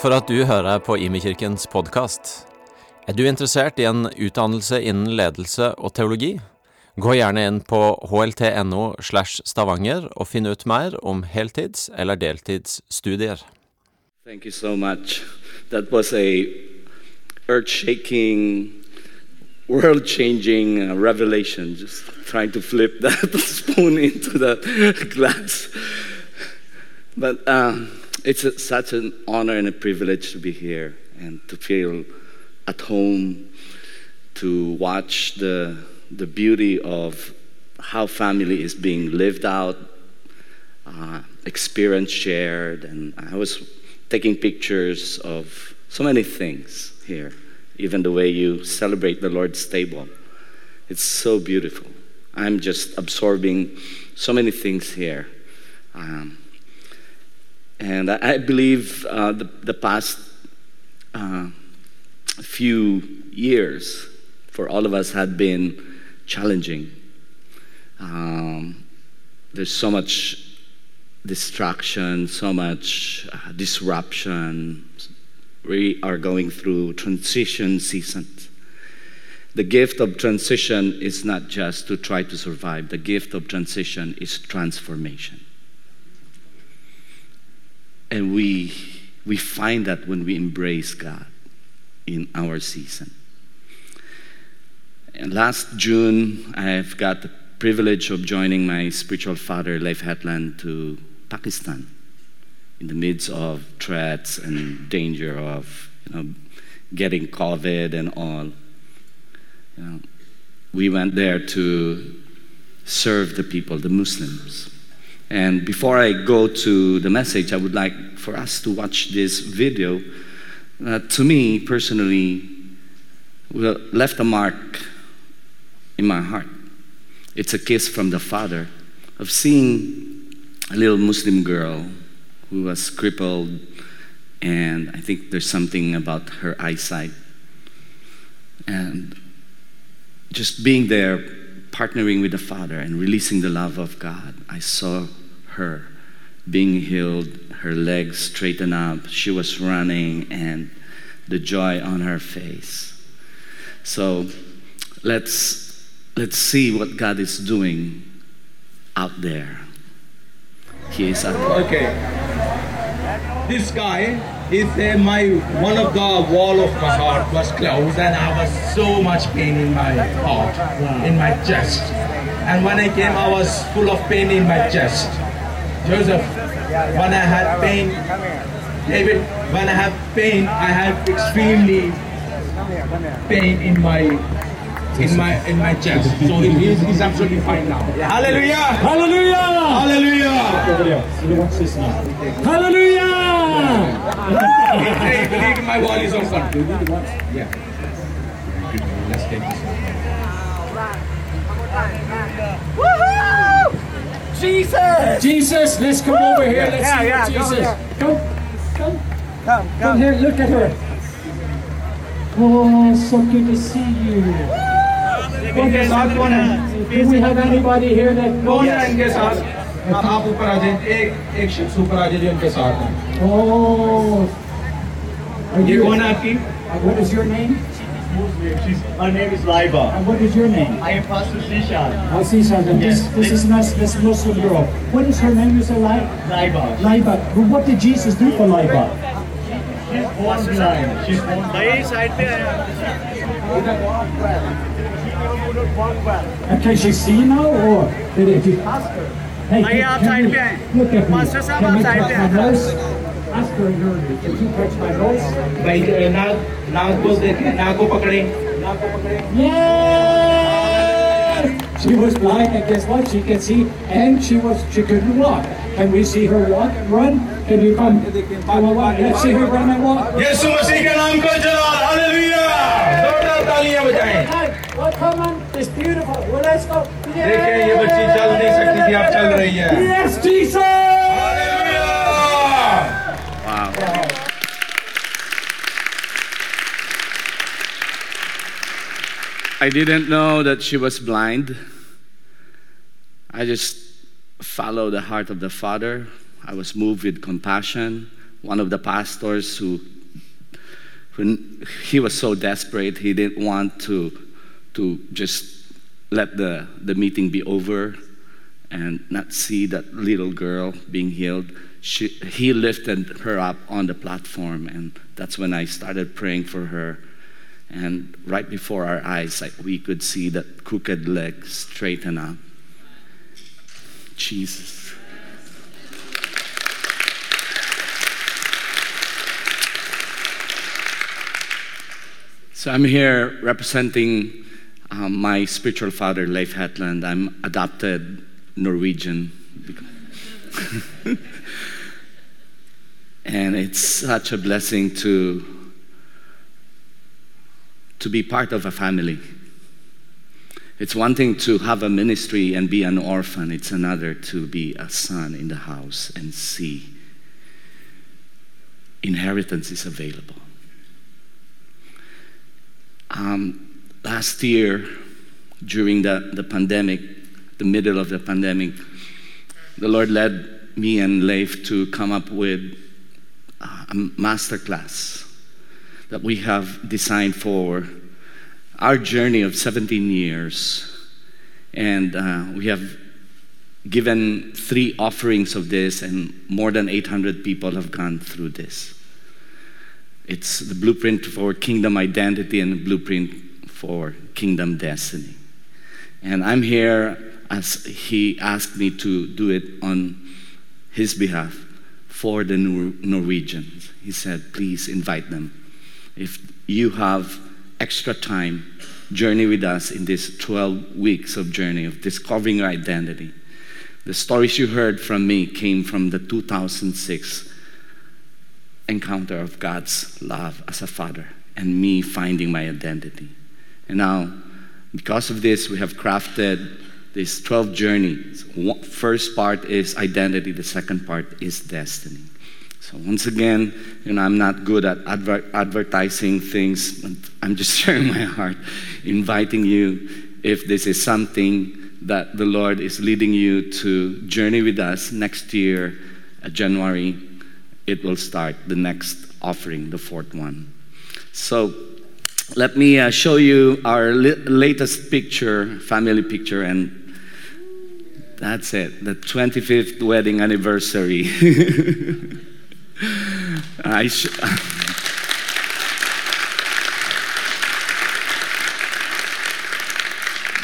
For at du hører på Imekirkens podkast. Er du interessert i en utdannelse innen ledelse og teologi? Gå gjerne inn på hlt.no slash stavanger og finn ut mer om heltids- eller deltidsstudier. Thank you so much. That was a earth-shaking, world-changing uh, revelation. Just trying to flip that spoon into the glass. But um, it's a, such an honor and a privilege to be here and to feel at home, to watch the the beauty of how family is being lived out, uh, experience shared, and I was taking pictures of so many things here, even the way you celebrate the Lord's table. It's so beautiful. I'm just absorbing so many things here. Um, and I, believe uh, the, the past uh, few years for all of us had been challenging. Um, there's so much distraction, so much uh, disruption. We are going through transition seasons. The gift of transition is not just to try to survive, the gift of transition is transformation. And we, we find that when we embrace God in our season. And last June, I've got the privilege of joining my spiritual father, Leif Hetland, to Pakistan in the midst of threats and danger of you know, getting COVID and all. You know, we went there to serve the people, the Muslims. And before I go to the message, I would like for us to watch this video that to me personally left a mark in my heart. It's a kiss from the Father of seeing a little Muslim girl who was crippled, and I think there's something about her eyesight. And just being there, partnering with the Father and releasing the love of God, I saw her being healed, her legs straightened up, she was running, and the joy on her face. So let's let's see what God is doing out there. He is at work. Okay. This guy is uh, my one of the wall of my heart was closed and I was so much pain in my heart, in my chest. And when I came, I was full of pain in my chest. Joseph, when I had pain, David, when I have pain, I have extremely pain in my in my in my chest. So he is he's absolutely fine now. Hallelujah! Hallelujah! Hallelujah! Hallelujah! I believe my wall is open. Yeah. Let's take this one. Jesus! Jesus, let's come over here. Let's Yeah, see yeah, what go Jesus. here. Come, come, Come, come come. here. Look at her. Oh, so good to see you. इनके साथ कौन है Do we have anybody here that कौन है इनके साथ हाँ, आप ऊपर आ जाइए एक एक शख्स ऊपर आ जाइए इनके साथ हैं Oh. Are ये you, कौन है आपकी what is your name? She's, my name is Laiba. And what is your name? I am Pastor Sishan. Oh, Sishan. Yes. this, this is not, this Muslim girl. What is her name? You say Lai? Laiba. Laiba. But what did Jesus do for Laiba? She's born blind. She's born blind. And can she see now or did, you ask her? Hey, can, can you, look at me. Can? my आएं। nose? Ask her earlier. Can you touch my nose? भाई नाक नाक को देखें नाक को पकड़े Yeah! She was blind, and guess what? She can see, and she was she couldn't walk. Can we see her walk and run? Can you come? Come on, walk. Let's see her run and walk. यीशु मसीह के नाम को जलाल hallelujah जोरदार तालियां बजाएं Hi. Well, come on. It's beautiful. Well, let's go. देखें ये बच्ची चल नहीं सकती थी अब चल रही है Yes, Jesus! I didn't know that she was blind. I just followed the heart of the Father. I was moved with compassion. one of the pastors who, he was so desperate, he didn't want to, to just let the, the meeting be over and not see that little girl being healed. She, he lifted her up on the platform, and that's when I started praying for her. And right before our eyes, like, we could see that crooked leg straighten up. Jesus. So I'm here representing um, my spiritual father, Leif Hetland. I'm adopted Norwegian. and it's such a blessing to, to be part of a family. It's one thing to have a ministry and be an orphan, it's another to be a son in the house and see inheritance is available. Um, last year, during the, the pandemic, the middle of the pandemic, the Lord led me and Leif to come up with a master class that we have designed for our journey of 17 years. And uh, we have given three offerings of this, and more than 800 people have gone through this. It's the blueprint for kingdom identity and the blueprint for kingdom destiny. And I'm here as he asked me to do it on his behalf for the Norwegians. He said, please invite them. If you have extra time, journey with us in this 12 weeks of journey of discovering your identity. The stories you heard from me came from the 2006 encounter of God's love as a father and me finding my identity. And now, because of this, we have crafted these 12 journeys. First part is identity, the second part is destiny. So once again, you know, I'm not good at adver- advertising things. But I'm just sharing my heart, inviting you if this is something that the Lord is leading you to journey with us next year, uh, January, it will start the next offering, the fourth one. So let me uh, show you our li- latest picture, family picture, and that's it, the 25th wedding anniversary. I sh-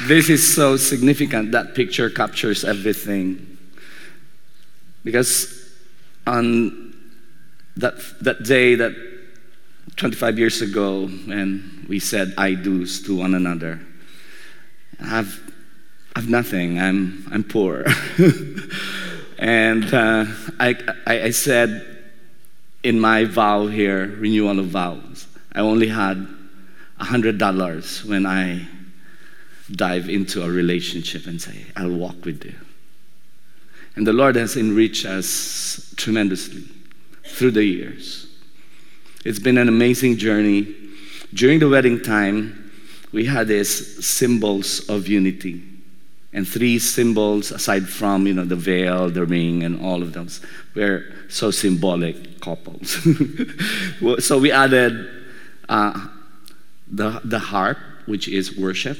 this is so significant. That picture captures everything. Because on that, that day, that 25 years ago, when we said I do's to one another, I've, I've nothing. I'm, I'm poor. and uh, I, I, I said, in my vow here, renewal of vows, I only had $100 when I dive into a relationship and say, I'll walk with you. And the Lord has enriched us tremendously through the years. It's been an amazing journey. During the wedding time, we had these symbols of unity. And three symbols, aside from you know the veil, the ring, and all of those, were so symbolic couples. so we added uh, the the harp, which is worship,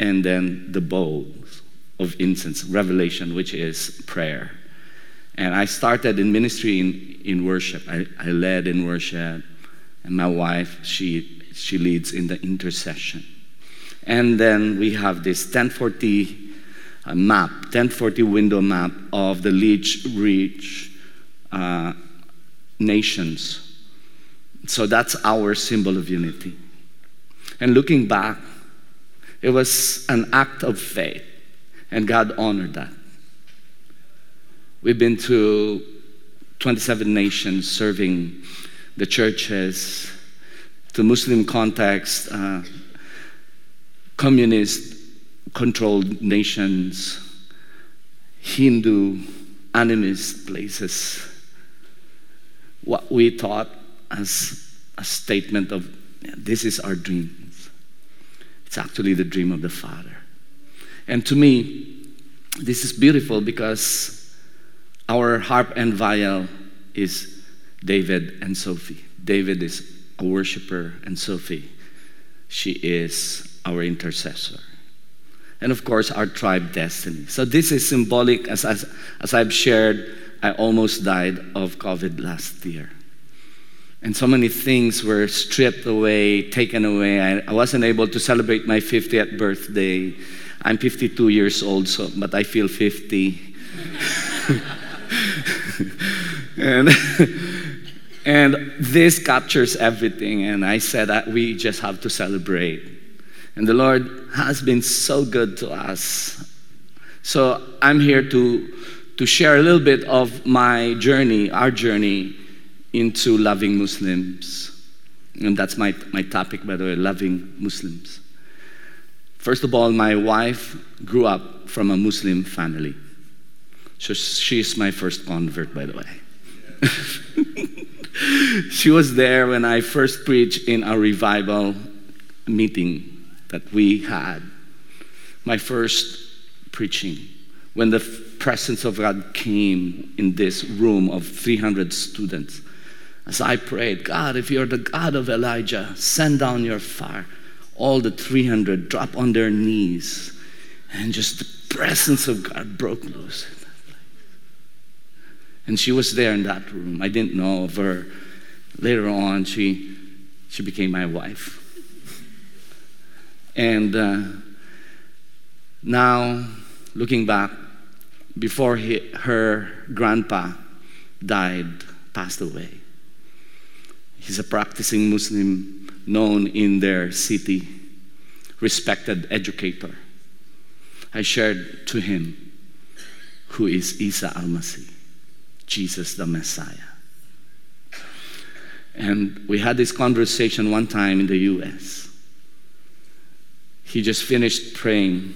and then the bowls of incense, revelation, which is prayer. And I started in ministry in, in worship. I, I led in worship, and my wife, she, she leads in the intercession. And then we have this 1040 uh, map, 1040 window map of the least reached uh, nations. So that's our symbol of unity. And looking back, it was an act of faith, and God honored that. We've been to 27 nations serving the churches, to Muslim context, uh, communist controlled nations, Hindu animist places. What we thought as a statement of this is our dreams. It's actually the dream of the Father. And to me, this is beautiful because our harp and bowl is David and Sophie. David is a worshiper, and Sophie, she is our intercessor. And of course, our tribe destiny. So, this is symbolic, as, as, as I've shared, I almost died of COVID last year. And so many things were stripped away, taken away. I, I wasn't able to celebrate my 50th birthday. I'm 52 years old, so, but I feel 50. and, and this captures everything. And I said that we just have to celebrate. And the Lord has been so good to us. So I'm here to, to share a little bit of my journey, our journey into loving Muslims. And that's my, my topic, by the way, loving Muslims. First of all, my wife grew up from a Muslim family. So she's my first convert, by the way. she was there when I first preached in a revival meeting that we had. My first preaching, when the presence of God came in this room of 300 students. As I prayed, God, if you're the God of Elijah, send down your fire. All the 300 drop on their knees, and just the presence of God broke loose. And she was there in that room. I didn't know of her. Later on, she, she became my wife. And uh, now, looking back, before he, her grandpa died, passed away, he's a practicing Muslim known in their city, respected educator. I shared to him who is Isa al Masih. Jesus the Messiah. And we had this conversation one time in the US. He just finished praying,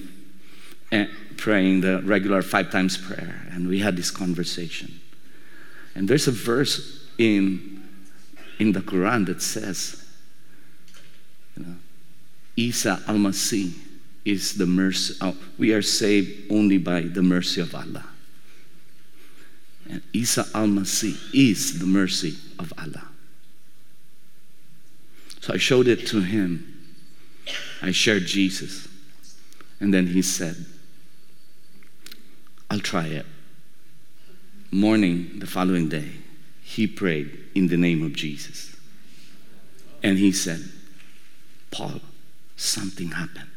eh, praying the regular five times prayer, and we had this conversation. And there's a verse in, in the Quran that says, you know, Isa al Masih is the mercy. Oh, we are saved only by the mercy of Allah. And Isa al Masih is the mercy of Allah. So I showed it to him. I shared Jesus. And then he said, I'll try it. Morning, the following day, he prayed in the name of Jesus. And he said, Paul, something happened.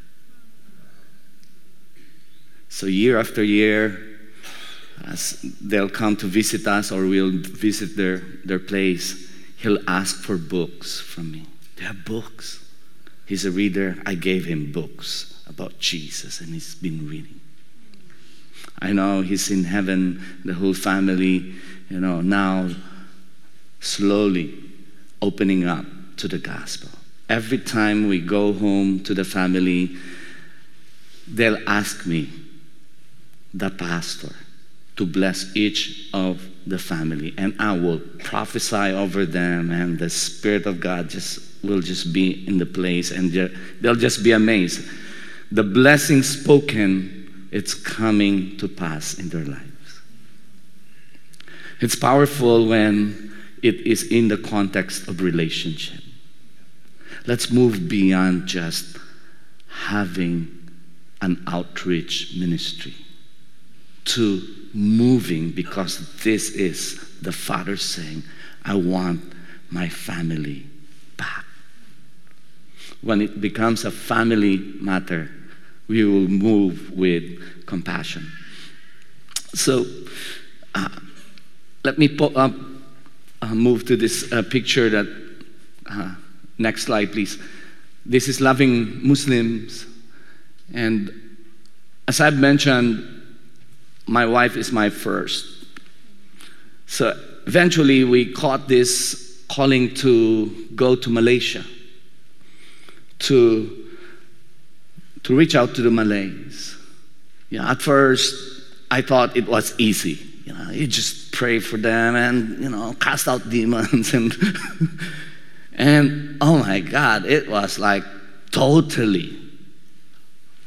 So, year after year, as they'll come to visit us or we'll visit their, their place, he'll ask for books from me. They have books. He's a reader. I gave him books about Jesus and he's been reading. I know he's in heaven, the whole family, you know, now slowly opening up to the gospel. Every time we go home to the family, they'll ask me, the pastor, to bless each of the family. And I will prophesy over them, and the Spirit of God just will just be in the place, and they'll just be amazed. The blessing spoken, it's coming to pass in their lives. It's powerful when it is in the context of relationship. Let's move beyond just having an outreach ministry to moving because this is the Father saying, I want my family. When it becomes a family matter, we will move with compassion. So, uh, let me po- uh, uh, move to this uh, picture that, uh, next slide, please. This is loving Muslims. And as I've mentioned, my wife is my first. So eventually we caught this calling to go to Malaysia to, to reach out to the Malays. Yeah, at first I thought it was easy. You know, you just pray for them and you know cast out demons and and oh my God, it was like totally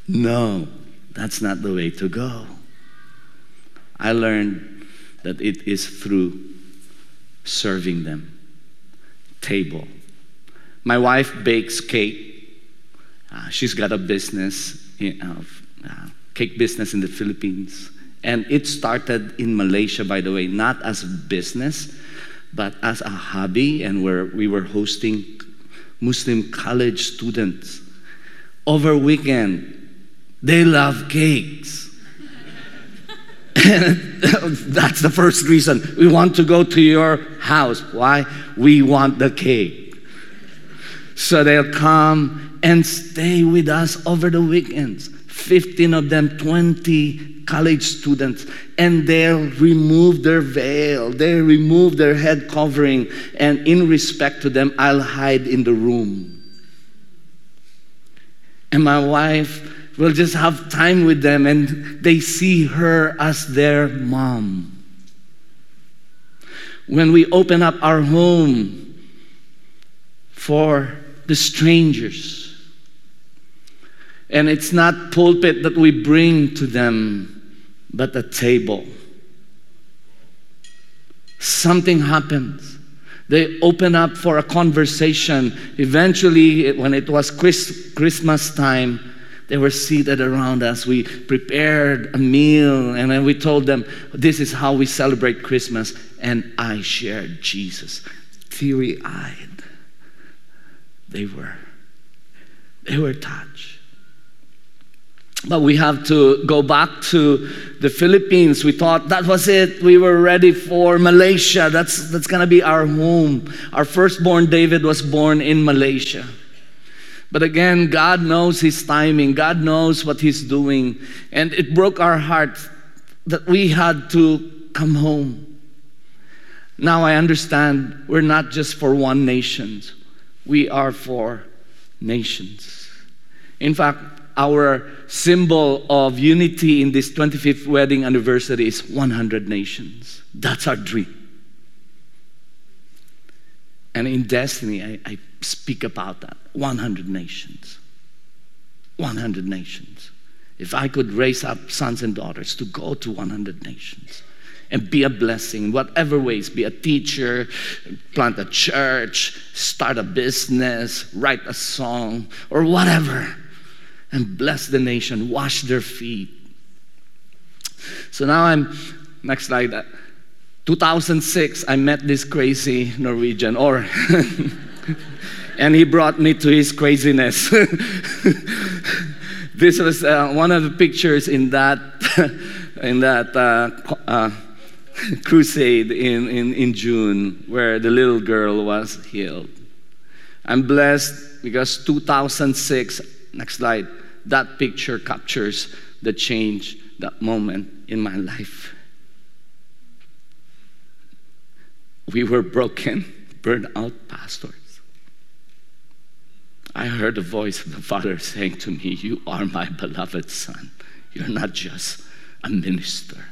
no, that's not the way to go. I learned that it is through serving them. Table. My wife bakes cake. Uh, she's got a business of uh, cake business in the Philippines. And it started in Malaysia, by the way, not as a business, but as a hobby. And where we were hosting Muslim college students over weekend. They love cakes. and that's the first reason we want to go to your house. Why? We want the cake. So they'll come and stay with us over the weekends. 15 of them, 20 college students, and they'll remove their veil, they remove their head covering, and in respect to them, I'll hide in the room. And my wife will just have time with them, and they see her as their mom. When we open up our home for the strangers, and it's not pulpit that we bring to them, but a table. Something happens. They open up for a conversation. Eventually, when it was Christmas time, they were seated around us. We prepared a meal, and then we told them, This is how we celebrate Christmas. And I shared Jesus. Teary eyed. They were. They were touched. But we have to go back to the Philippines. We thought that was it. We were ready for Malaysia. That's, that's going to be our home. Our firstborn David was born in Malaysia. But again, God knows His timing, God knows what He's doing. And it broke our heart that we had to come home. Now I understand we're not just for one nation, we are for nations. In fact, our symbol of unity in this 25th wedding anniversary is 100 nations. That's our dream. And in Destiny, I, I speak about that 100 nations. 100 nations. If I could raise up sons and daughters to go to 100 nations and be a blessing in whatever ways be a teacher, plant a church, start a business, write a song, or whatever and bless the nation, wash their feet. So now I'm, next slide. 2006, I met this crazy Norwegian, or, and he brought me to his craziness. this was uh, one of the pictures in that, in that uh, uh, crusade in, in, in June where the little girl was healed. I'm blessed because 2006, next slide, that picture captures the change, that moment in my life. We were broken, burned out pastors. I heard the voice of the Father saying to me, You are my beloved Son. You're not just a minister.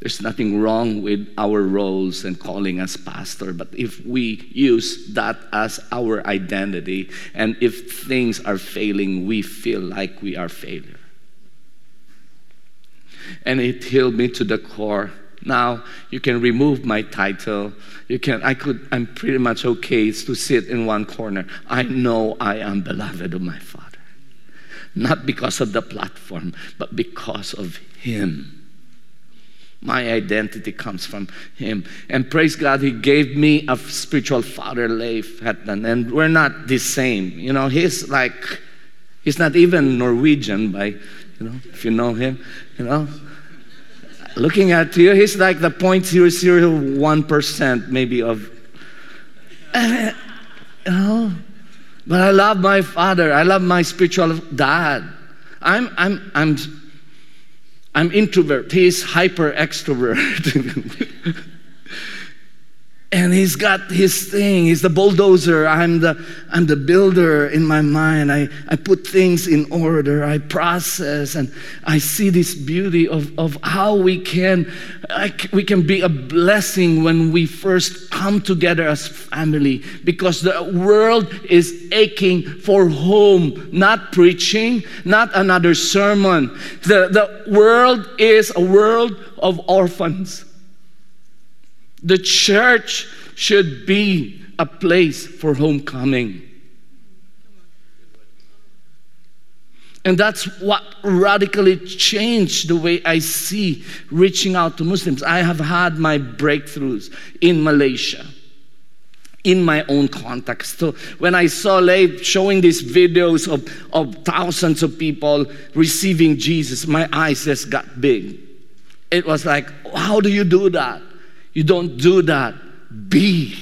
There's nothing wrong with our roles and calling as pastor, but if we use that as our identity, and if things are failing, we feel like we are failure. And it healed me to the core. Now you can remove my title. You can I could I'm pretty much okay to sit in one corner. I know I am beloved of my Father. Not because of the platform, but because of him. My identity comes from Him. And praise God, He gave me a spiritual father, Leif Hetland. And we're not the same. You know, He's like, He's not even Norwegian by, you know, if you know Him, you know. Looking at you, He's like the 0.001% maybe of, you know. But I love my father. I love my spiritual dad. I'm, I'm, I'm I'm introvert. He's hyper extrovert. and he's got his thing. He's the bulldozer. I'm the, I'm the builder in my mind. I, I put things in order. I process and I see this beauty of, of how we can, I, we can be a blessing when we first come together as family because the world is aching for home, not preaching, not another sermon. The, the world is a world of orphans. The church should be a place for homecoming. And that's what radically changed the way I see reaching out to Muslims. I have had my breakthroughs in Malaysia, in my own context. So when I saw Leif showing these videos of, of thousands of people receiving Jesus, my eyes just got big. It was like, how do you do that? You don't do that. Be.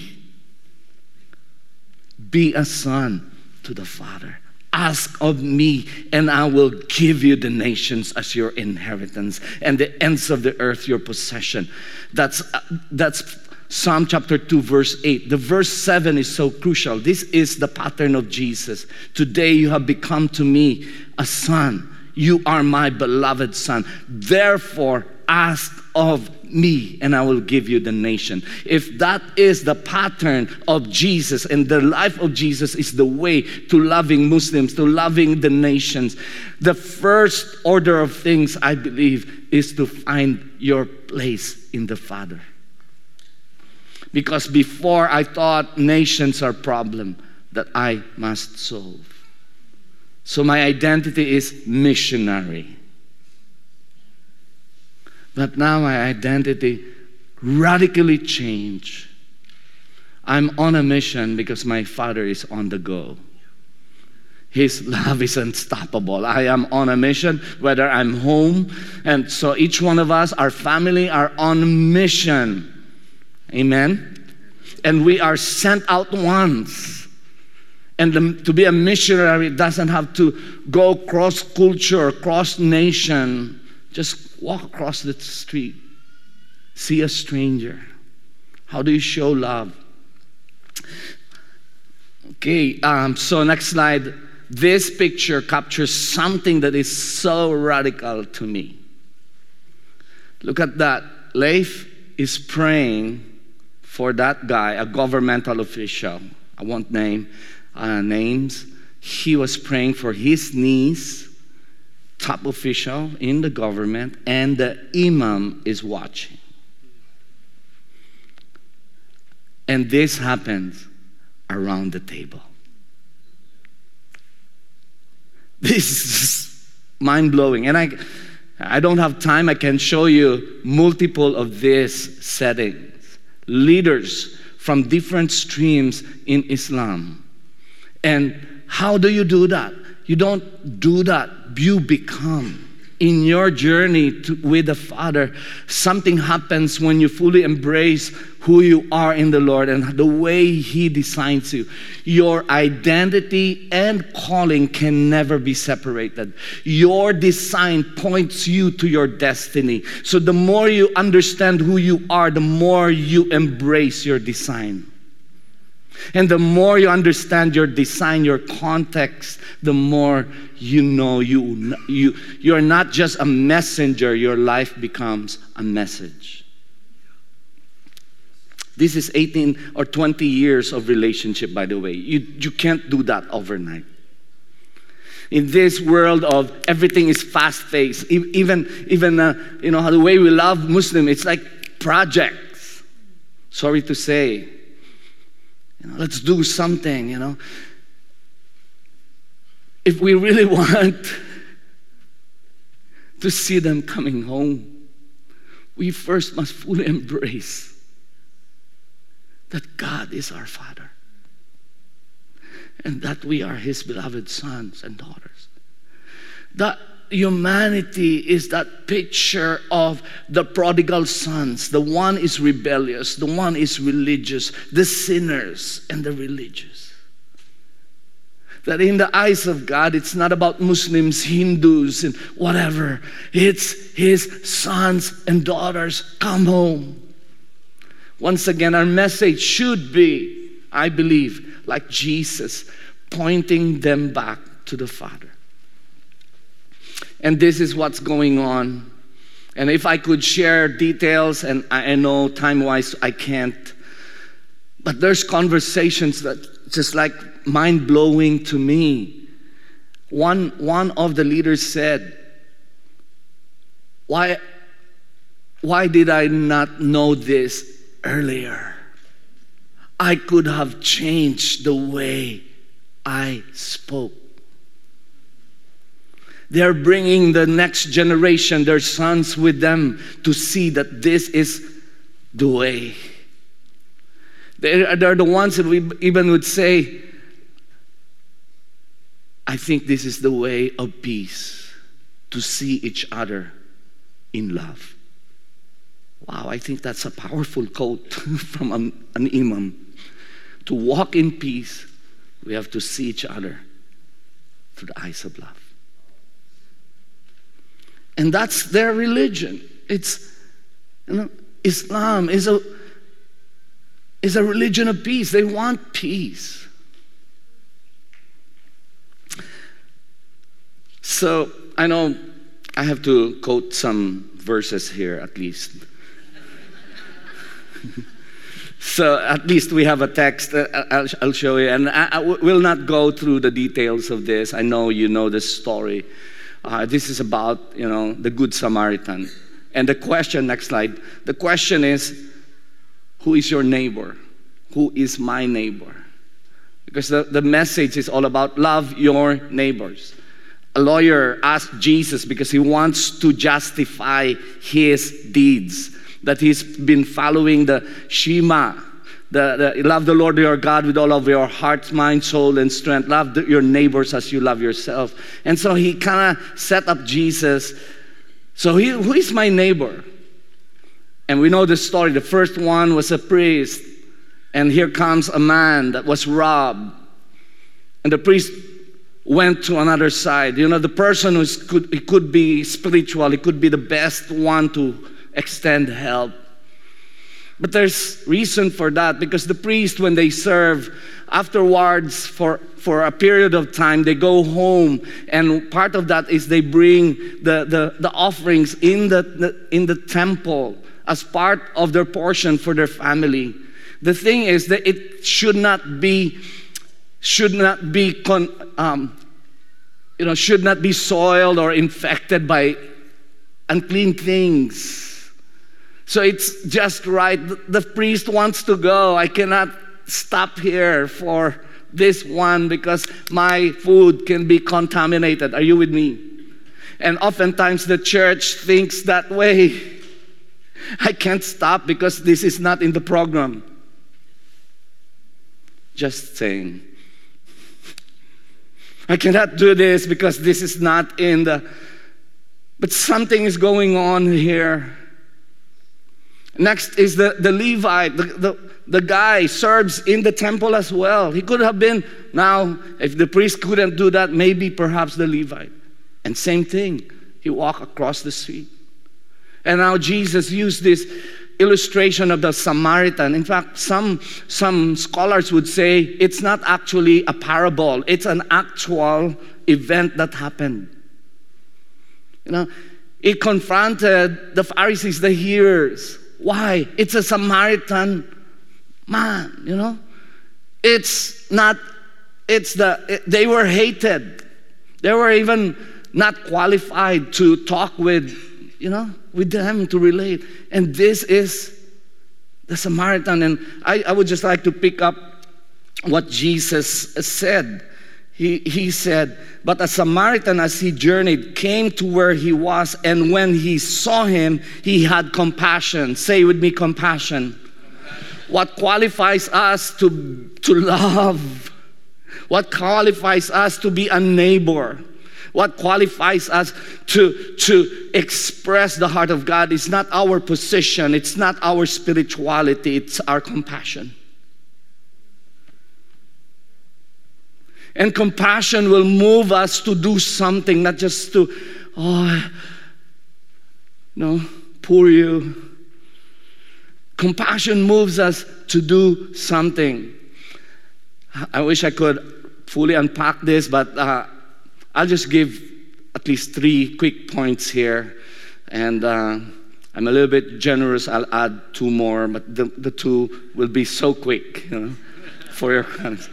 Be a son to the Father. Ask of me, and I will give you the nations as your inheritance, and the ends of the earth your possession. That's, uh, that's Psalm chapter 2, verse 8. The verse 7 is so crucial. This is the pattern of Jesus. Today you have become to me a son. You are my beloved son. Therefore, ask of me and I will give you the nation. If that is the pattern of Jesus and the life of Jesus is the way to loving Muslims, to loving the nations, the first order of things, I believe, is to find your place in the Father. Because before I thought nations are problem that I must solve. So my identity is missionary. But now my identity radically changed. I'm on a mission because my father is on the go. His love is unstoppable. I am on a mission, whether I'm home. And so each one of us, our family, are on mission. Amen. And we are sent out once. And the, to be a missionary doesn't have to go cross culture, cross nation. Just walk across the street, see a stranger. How do you show love? Okay, um, so next slide. This picture captures something that is so radical to me. Look at that. Leif is praying for that guy, a governmental official. I won't name uh, names. He was praying for his niece top official in the government, and the imam is watching. And this happens around the table. This is mind blowing. And I, I don't have time, I can show you multiple of these settings. Leaders from different streams in Islam. And how do you do that? You don't do that, you become. In your journey to, with the Father, something happens when you fully embrace who you are in the Lord and the way He designs you. Your identity and calling can never be separated. Your design points you to your destiny. So the more you understand who you are, the more you embrace your design. And the more you understand your design, your context, the more you know you, you, you're not just a messenger, your life becomes a message. This is 18 or 20 years of relationship, by the way. You, you can't do that overnight. In this world of everything is fast paced, even, even uh, you know, the way we love Muslim, it's like projects. Sorry to say, you know, let's do something, you know. If we really want to see them coming home, we first must fully embrace that God is our Father and that we are His beloved sons and daughters. That humanity is that picture of the prodigal sons. The one is rebellious, the one is religious, the sinners and the religious. That in the eyes of God, it's not about Muslims, Hindus, and whatever. It's His sons and daughters come home. Once again, our message should be, I believe, like Jesus, pointing them back to the Father. And this is what's going on. And if I could share details, and I know time wise I can't, but there's conversations that just like mind blowing to me. One, one of the leaders said, why, why did I not know this earlier. I could have changed the way I spoke. They're bringing the next generation, their sons, with them to see that this is the way. They're, they're the ones that we even would say, I think this is the way of peace to see each other in love. Wow, I think that's a powerful quote from an, an imam. To walk in peace, we have to see each other through the eyes of love. And that's their religion. It's, you know, Islam is a, is a religion of peace. They want peace. So I know I have to quote some verses here at least. so at least we have a text. I'll, I'll show you. And I, I will not go through the details of this. I know you know this story. Uh, this is about, you know, the Good Samaritan. And the question, next slide, the question is, who is your neighbor? Who is my neighbor? Because the, the message is all about love your neighbors. A lawyer asked Jesus because he wants to justify his deeds, that he's been following the Shema, the, the, love the Lord your God with all of your heart, mind, soul, and strength. Love the, your neighbors as you love yourself. And so he kind of set up Jesus. So he, who is my neighbor? And we know the story. The first one was a priest. And here comes a man that was robbed. And the priest went to another side. You know, the person who could, could be spiritual, he could be the best one to extend help. But there's reason for that because the priest, when they serve, afterwards, for, for a period of time, they go home, and part of that is they bring the, the, the offerings in the, the, in the temple as part of their portion for their family. The thing is that it should not be should not be con, um, you know should not be soiled or infected by unclean things so it's just right. The priest wants to go. I cannot stop here for this one because my food can be contaminated. Are you with me? And oftentimes the church thinks that way. I can't stop because this is not in the program. Just saying. I cannot do this because this is not in the. But something is going on here. Next is the, the Levite, the, the, the guy serves in the temple as well. He could have been, now, if the priest couldn't do that, maybe perhaps the Levite. And same thing, he walked across the street. And now Jesus used this illustration of the Samaritan. In fact, some, some scholars would say it's not actually a parable, it's an actual event that happened. You know, it confronted the Pharisees, the hearers. Why? It's a Samaritan man, you know? It's not, it's the, it, they were hated. They were even not qualified to talk with, you know, with them to relate. And this is the Samaritan. And I, I would just like to pick up what Jesus said. He, he said, But a Samaritan, as he journeyed, came to where he was, and when he saw him, he had compassion. Say with me, compassion. What qualifies us to, to love? What qualifies us to be a neighbor? What qualifies us to, to express the heart of God is not our position, it's not our spirituality, it's our compassion. And compassion will move us to do something, not just to, oh, no, poor you. Compassion moves us to do something. I wish I could fully unpack this, but uh, I'll just give at least three quick points here. And uh, I'm a little bit generous. I'll add two more, but the, the two will be so quick you know, for your comments.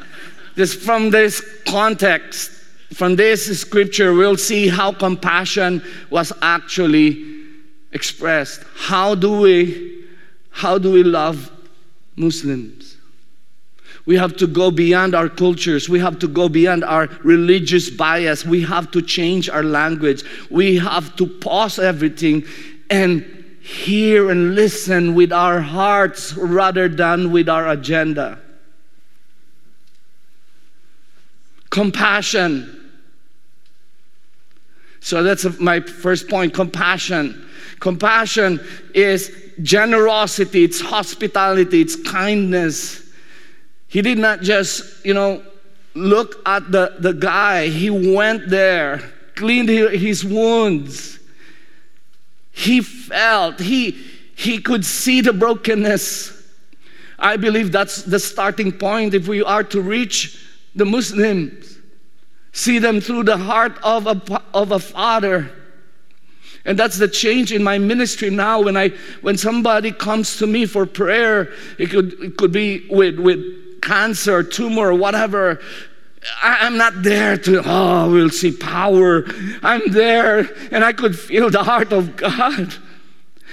Just from this context, from this scripture, we'll see how compassion was actually expressed. How do we, how do we love Muslims. We have to go beyond our cultures. We have to go beyond our religious bias. We have to change our language. We have to pause everything and hear and listen with our hearts rather than with our agenda. Compassion. So that's my first point compassion. Compassion is generosity, it's hospitality, it's kindness. He did not just, you know, look at the, the guy, he went there, cleaned his wounds. He felt, he, he could see the brokenness. I believe that's the starting point if we are to reach the Muslims. See them through the heart of a, of a father. And that's the change in my ministry now. When I when somebody comes to me for prayer, it could it could be with with cancer, tumor, or whatever. I, am not there to, oh, we'll see power. I'm there and I could feel the heart of God.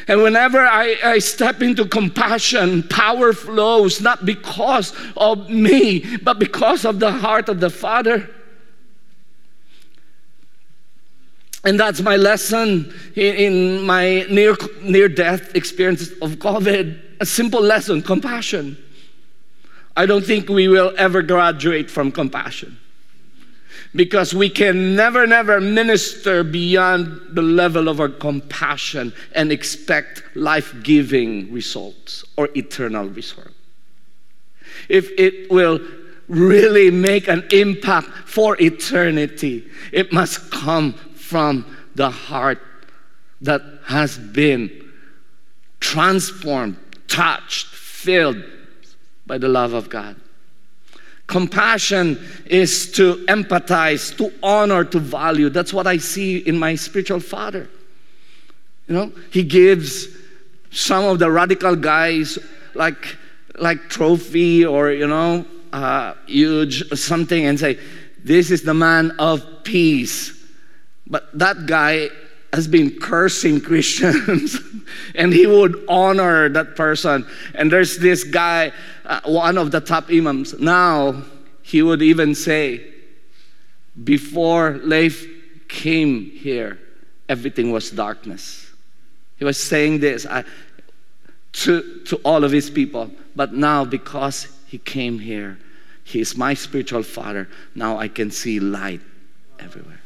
And whenever I, I step into compassion, power flows not because of me, but because of the heart of the Father. And that's my lesson in my near, near death experience of COVID. A simple lesson compassion. I don't think we will ever graduate from compassion because we can never, never minister beyond the level of our compassion and expect life giving results or eternal results. If it will really make an impact for eternity, it must come from the heart that has been transformed, touched, filled by the love of God. Compassion is to empathize, to honor, to value. That's what I see in my spiritual father. You know, he gives some of the radical guys like like trophy or you know uh, huge something and say, "This is the man of peace." But that guy has been cursing Christians and he would honor that person. And there's this guy, uh, one of the top imams. Now, he would even say, before Leif came here, everything was darkness. He was saying this I, to, to all of his people. But now, because he came here, he is my spiritual father. Now I can see light everywhere.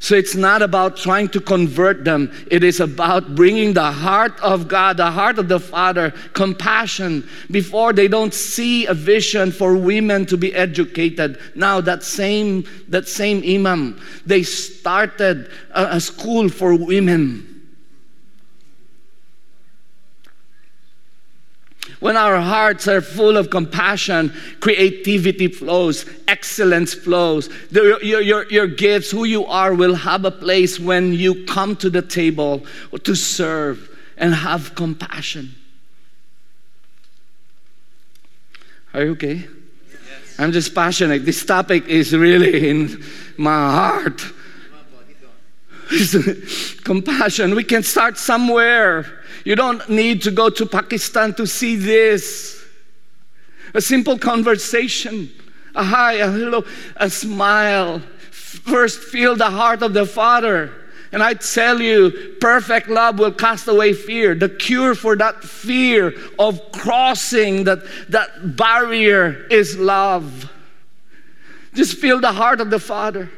So it's not about trying to convert them. It is about bringing the heart of God, the heart of the Father, compassion before they don't see a vision for women to be educated. Now that same that same imam, they started a, a school for women When our hearts are full of compassion, creativity flows, excellence flows. The, your, your, your gifts, who you are, will have a place when you come to the table to serve and have compassion. Are you okay? Yes. I'm just passionate. This topic is really in my heart. compassion. We can start somewhere. You don't need to go to Pakistan to see this. A simple conversation, a hi, a hello, a smile. First, feel the heart of the Father. And I tell you, perfect love will cast away fear. The cure for that fear of crossing that, that barrier is love. Just feel the heart of the Father.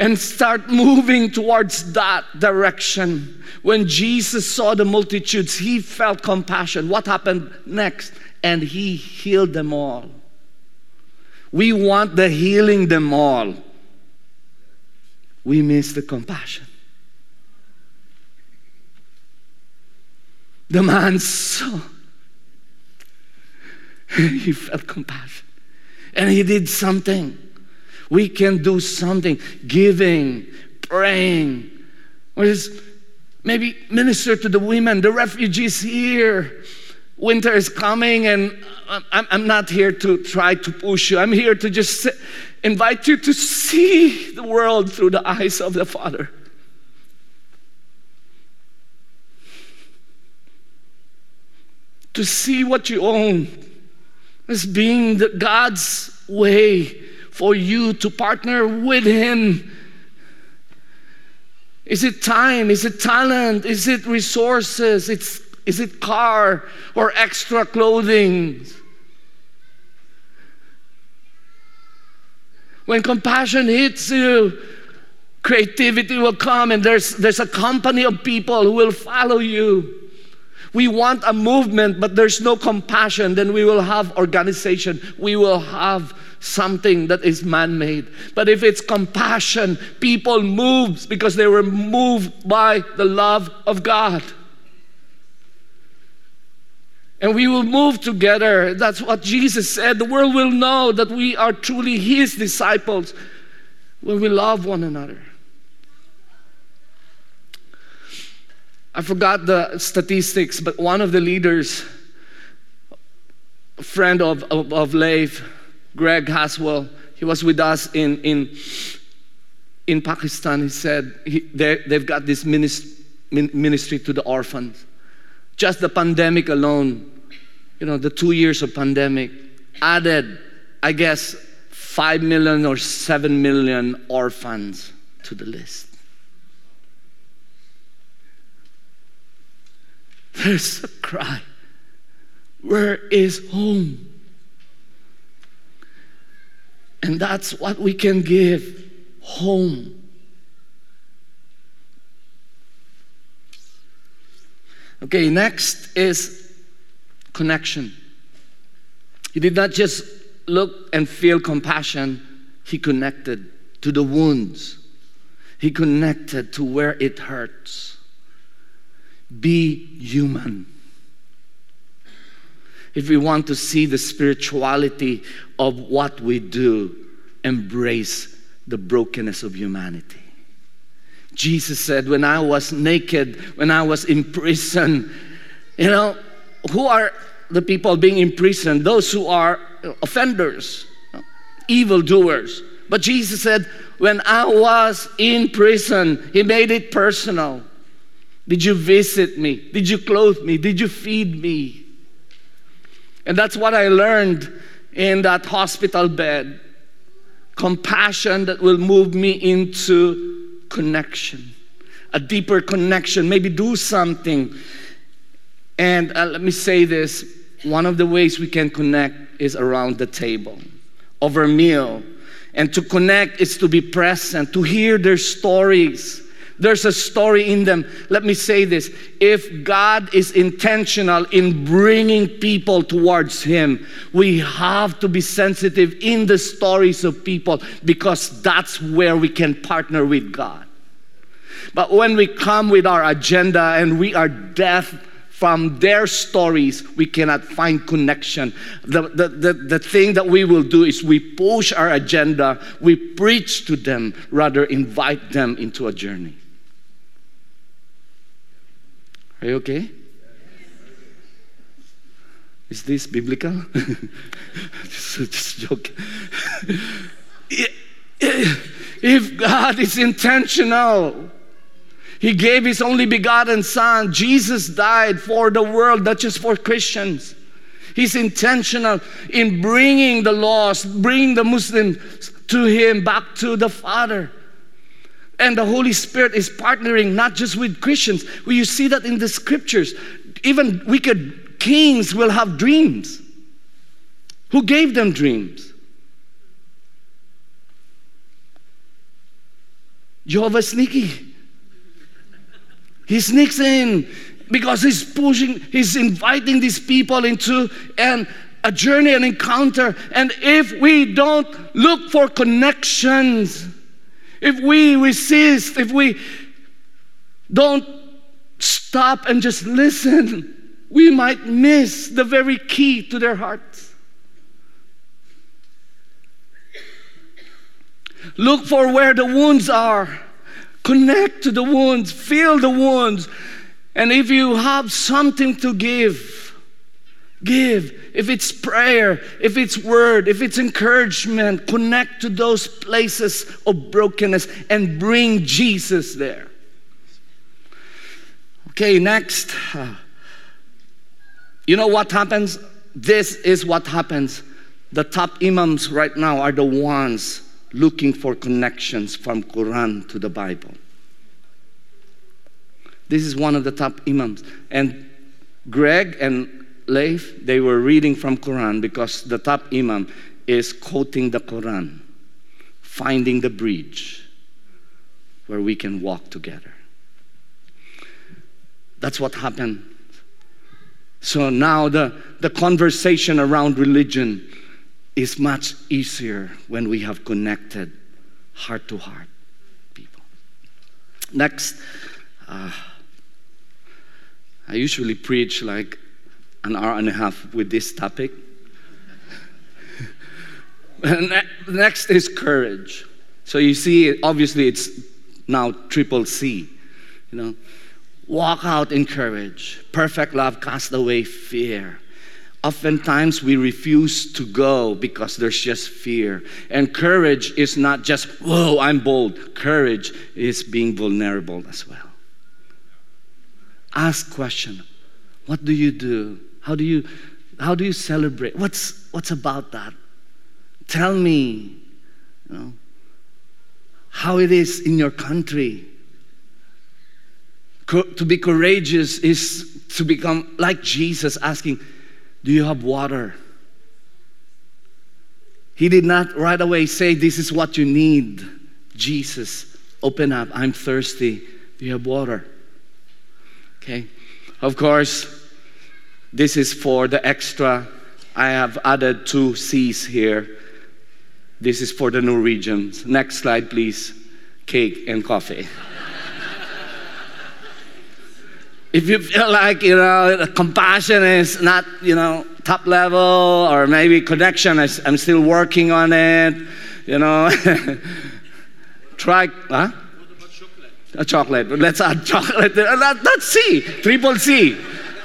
And start moving towards that direction. When Jesus saw the multitudes, he felt compassion. What happened next? And he healed them all. We want the healing them all. We miss the compassion. The man saw, he felt compassion. And he did something. We can do something giving, praying, or just maybe minister to the women, the refugees here. Winter is coming, and I'm not here to try to push you. I'm here to just invite you to see the world through the eyes of the Father. To see what you own as being the God's way for you to partner with Him. Is it time? Is it talent? Is it resources? It's, is it car or extra clothing? When compassion hits you, creativity will come and there's, there's a company of people who will follow you. We want a movement, but there's no compassion, then we will have organization. We will have something that is man made. But if it's compassion, people move because they were moved by the love of God. And we will move together. That's what Jesus said. The world will know that we are truly His disciples when we love one another. I forgot the statistics, but one of the leaders, a friend of, of, of Leif, Greg Haswell, he was with us in, in, in Pakistan. He said he, they've got this ministry to the orphans. Just the pandemic alone, you know, the two years of pandemic added, I guess, 5 million or 7 million orphans to the list. There's a cry. Where is home? And that's what we can give home. Okay, next is connection. He did not just look and feel compassion, he connected to the wounds, he connected to where it hurts. Be human. If we want to see the spirituality of what we do, embrace the brokenness of humanity. Jesus said, When I was naked, when I was in prison, you know, who are the people being imprisoned? Those who are offenders, evildoers. But Jesus said, When I was in prison, He made it personal. Did you visit me? Did you clothe me? Did you feed me? And that's what I learned in that hospital bed compassion that will move me into connection, a deeper connection, maybe do something. And uh, let me say this one of the ways we can connect is around the table, over a meal. And to connect is to be present, to hear their stories there's a story in them. Let me say this if God is intentional in bringing people towards Him, we have to be sensitive in the stories of people because that's where we can partner with God. But when we come with our agenda and we are deaf from their stories, we cannot find connection. The, the, the, the thing that we will do is we push our agenda, we preach to them, rather invite them into a journey. Are you okay? Is this biblical? just, just joke. if God is intentional, He gave His only begotten Son. Jesus died for the world, not just for Christians. He's intentional in bringing the lost, bringing the Muslims to Him, back to the Father. And the Holy Spirit is partnering not just with Christians. Well, you see that in the scriptures. Even wicked kings will have dreams. Who gave them dreams? Jehovah sneaky. He sneaks in because he's pushing, he's inviting these people into and a journey, an encounter. And if we don't look for connections, if we resist, if we don't stop and just listen, we might miss the very key to their hearts. Look for where the wounds are. Connect to the wounds, feel the wounds. And if you have something to give, give. If it's prayer, if it's word, if it's encouragement, connect to those places of brokenness and bring Jesus there. Okay, next. You know what happens? This is what happens. The top imams right now are the ones looking for connections from Quran to the Bible. This is one of the top imams. And Greg and Leif, they were reading from Quran because the top imam is quoting the Quran, finding the bridge where we can walk together. That's what happened. So now the, the conversation around religion is much easier when we have connected heart to heart people. Next, uh, I usually preach like an hour and a half with this topic. Next is courage. So you see, obviously, it's now triple C. You know, walk out in courage. Perfect love casts away fear. Oftentimes we refuse to go because there's just fear. And courage is not just, whoa, I'm bold. Courage is being vulnerable as well. Ask question. What do you do? How do you how do you celebrate? What's what's about that? Tell me, you know, how it is in your country. Co- to be courageous is to become like Jesus asking, Do you have water? He did not right away say, This is what you need. Jesus, open up. I'm thirsty. Do you have water? Okay. Of course, this is for the extra. I have added two C's here. This is for the Norwegians. Next slide, please. Cake and coffee. if you feel like, you know, compassion is not, you know, top level or maybe connection, is, I'm still working on it, you know, try, huh? A chocolate. Let's add chocolate. That, that's C. Triple C.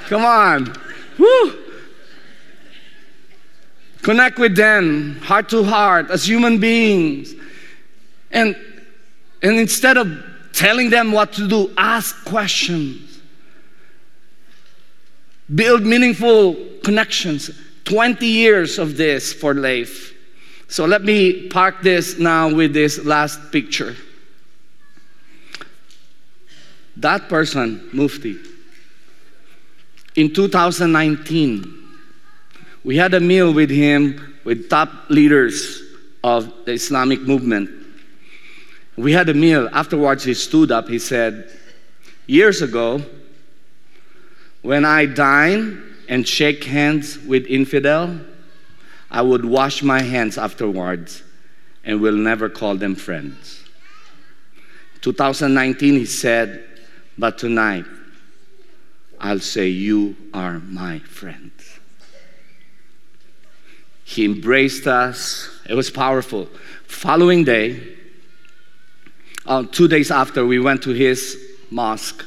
Come on. Woo. Connect with them, heart to heart, as human beings. And, and instead of telling them what to do, ask questions. Build meaningful connections. 20 years of this for Leif. So let me park this now with this last picture. That person, Mufti, in 2019, we had a meal with him with top leaders of the Islamic movement. We had a meal. Afterwards, he stood up. He said, Years ago, when I dine and shake hands with infidel, I would wash my hands afterwards and will never call them friends. 2019, he said, but tonight, I'll say, You are my friend. He embraced us. It was powerful. Following day, uh, two days after, we went to his mosque.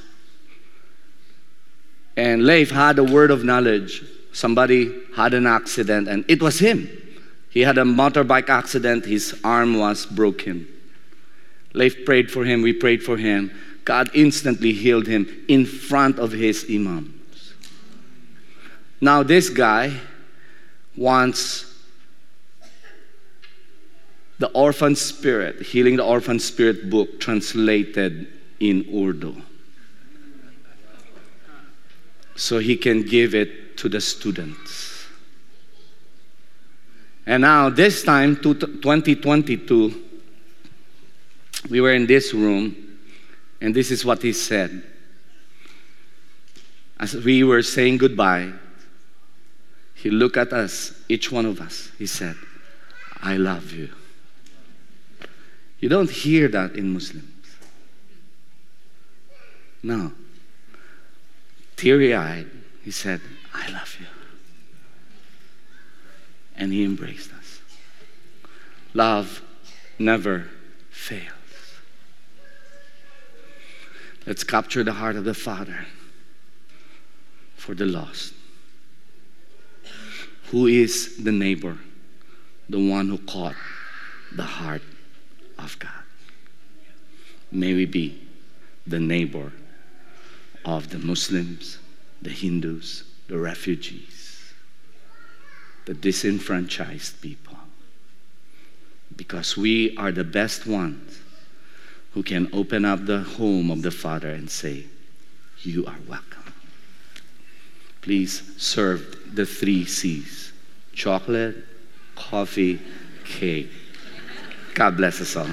And Leif had a word of knowledge. Somebody had an accident, and it was him. He had a motorbike accident, his arm was broken. Leif prayed for him, we prayed for him. God instantly healed him in front of his imams. Now, this guy wants the orphan spirit, healing the orphan spirit book translated in Urdu. So he can give it to the students. And now, this time, 2022, we were in this room and this is what he said. As we were saying goodbye, he looked at us, each one of us. He said, I love you. You don't hear that in Muslims. No. Teary eyed, he said, I love you. And he embraced us. Love never fails. Let's capture the heart of the Father for the lost. Who is the neighbor? The one who caught the heart of God. May we be the neighbor of the Muslims, the Hindus, the refugees, the disenfranchised people. Because we are the best ones who can open up the home of the Father and say, You are welcome. Please serve the three C's chocolate, coffee, cake. God bless us all.